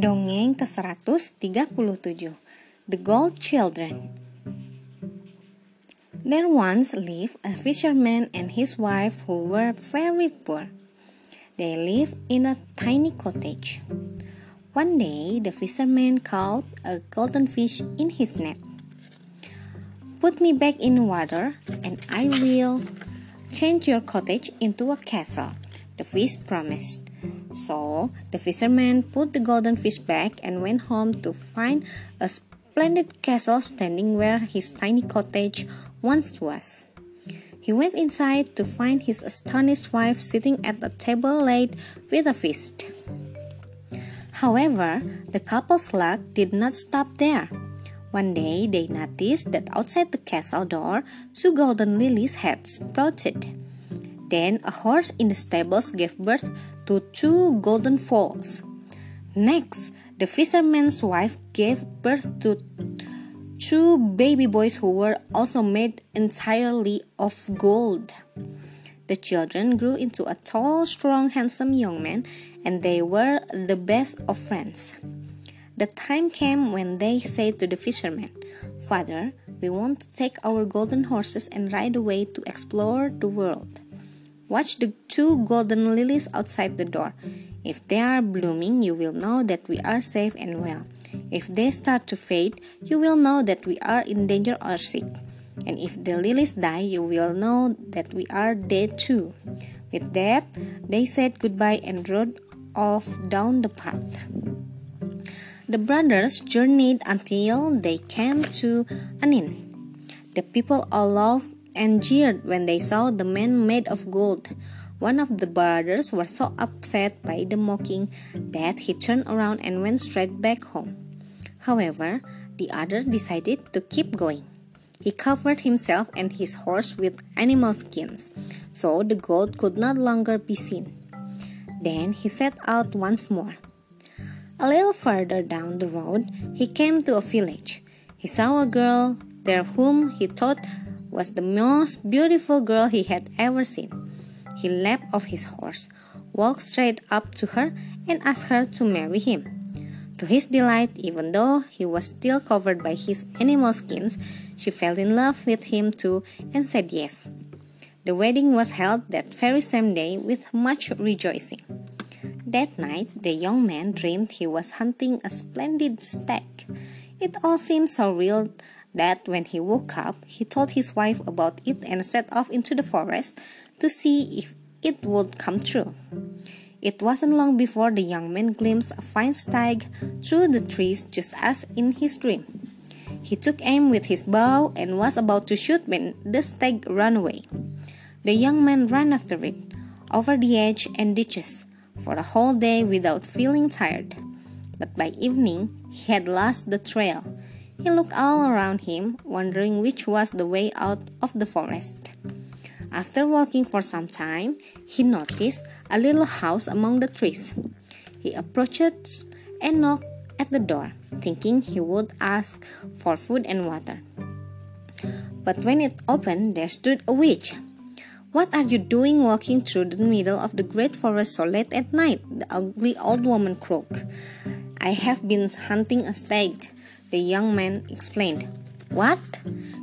Dongeng ke-137 The Gold Children There once lived a fisherman and his wife who were very poor. They lived in a tiny cottage. One day, the fisherman caught a golden fish in his net. Put me back in water, and I will change your cottage into a castle, the fish promised. So the fisherman put the golden fish back and went home to find a splendid castle standing where his tiny cottage once was. He went inside to find his astonished wife sitting at a table laid with a feast. However, the couple's luck did not stop there. One day they noticed that outside the castle door two golden lilies had sprouted. Then a horse in the stables gave birth to two golden foals. Next, the fisherman's wife gave birth to two baby boys who were also made entirely of gold. The children grew into a tall, strong, handsome young man, and they were the best of friends. The time came when they said to the fisherman, Father, we want to take our golden horses and ride away to explore the world. Watch the two golden lilies outside the door. If they are blooming, you will know that we are safe and well. If they start to fade, you will know that we are in danger or sick. And if the lilies die, you will know that we are dead too. With that, they said goodbye and rode off down the path. The brothers journeyed until they came to an inn. The people all laughed and jeered when they saw the man made of gold. One of the brothers was so upset by the mocking that he turned around and went straight back home. However, the other decided to keep going. He covered himself and his horse with animal skins, so the gold could not longer be seen. Then he set out once more. A little further down the road, he came to a village. He saw a girl there whom he thought was the most beautiful girl he had ever seen. He leapt off his horse, walked straight up to her, and asked her to marry him. To his delight, even though he was still covered by his animal skins, she fell in love with him too and said yes. The wedding was held that very same day with much rejoicing. That night, the young man dreamed he was hunting a splendid stag. It all seemed so real that when he woke up, he told his wife about it and set off into the forest to see if it would come true. It wasn't long before the young man glimpsed a fine stag through the trees just as in his dream. He took aim with his bow and was about to shoot when the stag ran away. The young man ran after it, over the edge and ditches, for a whole day without feeling tired. But by evening, he had lost the trail he looked all around him, wondering which was the way out of the forest. After walking for some time, he noticed a little house among the trees. He approached and knocked at the door, thinking he would ask for food and water. But when it opened, there stood a witch. What are you doing walking through the middle of the great forest so late at night? The ugly old woman croaked. I have been hunting a stag, the young man explained. What?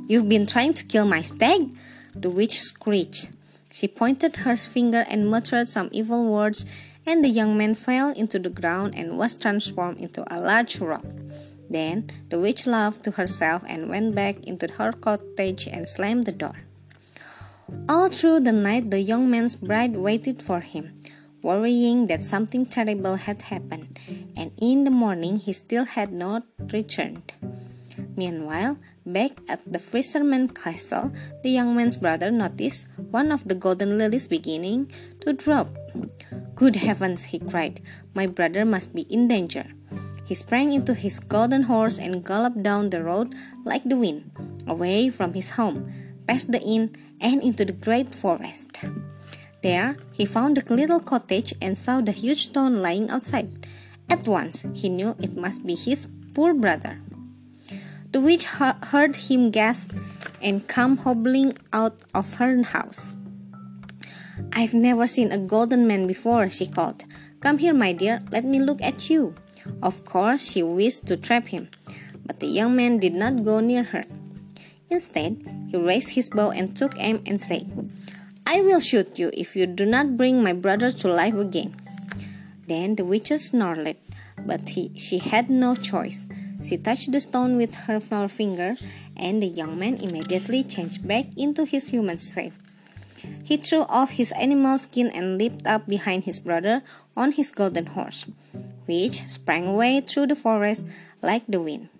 You've been trying to kill my stag? The witch screeched. She pointed her finger and muttered some evil words, and the young man fell into the ground and was transformed into a large rock. Then the witch laughed to herself and went back into her cottage and slammed the door. All through the night, the young man's bride waited for him worrying that something terrible had happened, and in the morning he still had not returned. Meanwhile, back at the fisherman's castle, the young man's brother noticed one of the golden lilies beginning to drop. Good heavens, he cried, my brother must be in danger. He sprang into his golden horse and galloped down the road like the wind, away from his home, past the inn, and into the great forest. There, he found the little cottage and saw the huge stone lying outside. At once, he knew it must be his poor brother. The witch heard him gasp and come hobbling out of her house. I've never seen a golden man before, she called. Come here, my dear, let me look at you. Of course, she wished to trap him, but the young man did not go near her. Instead, he raised his bow and took aim and said, I will shoot you if you do not bring my brother to life again. Then the witch snarled, but he, she had no choice. She touched the stone with her forefinger, and the young man immediately changed back into his human shape. He threw off his animal skin and leaped up behind his brother on his golden horse, which sprang away through the forest like the wind.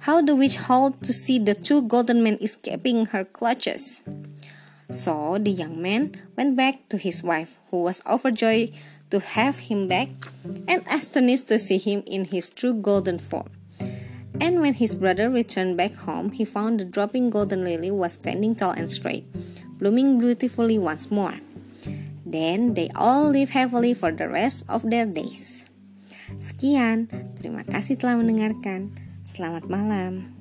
How the witch howled to see the two golden men escaping her clutches! So the young man went back to his wife, who was overjoyed to have him back and astonished to see him in his true golden form. And when his brother returned back home, he found the dropping golden lily was standing tall and straight, blooming beautifully once more. Then they all live happily for the rest of their days. Sekian, terima kasih telah mendengarkan. Selamat malam.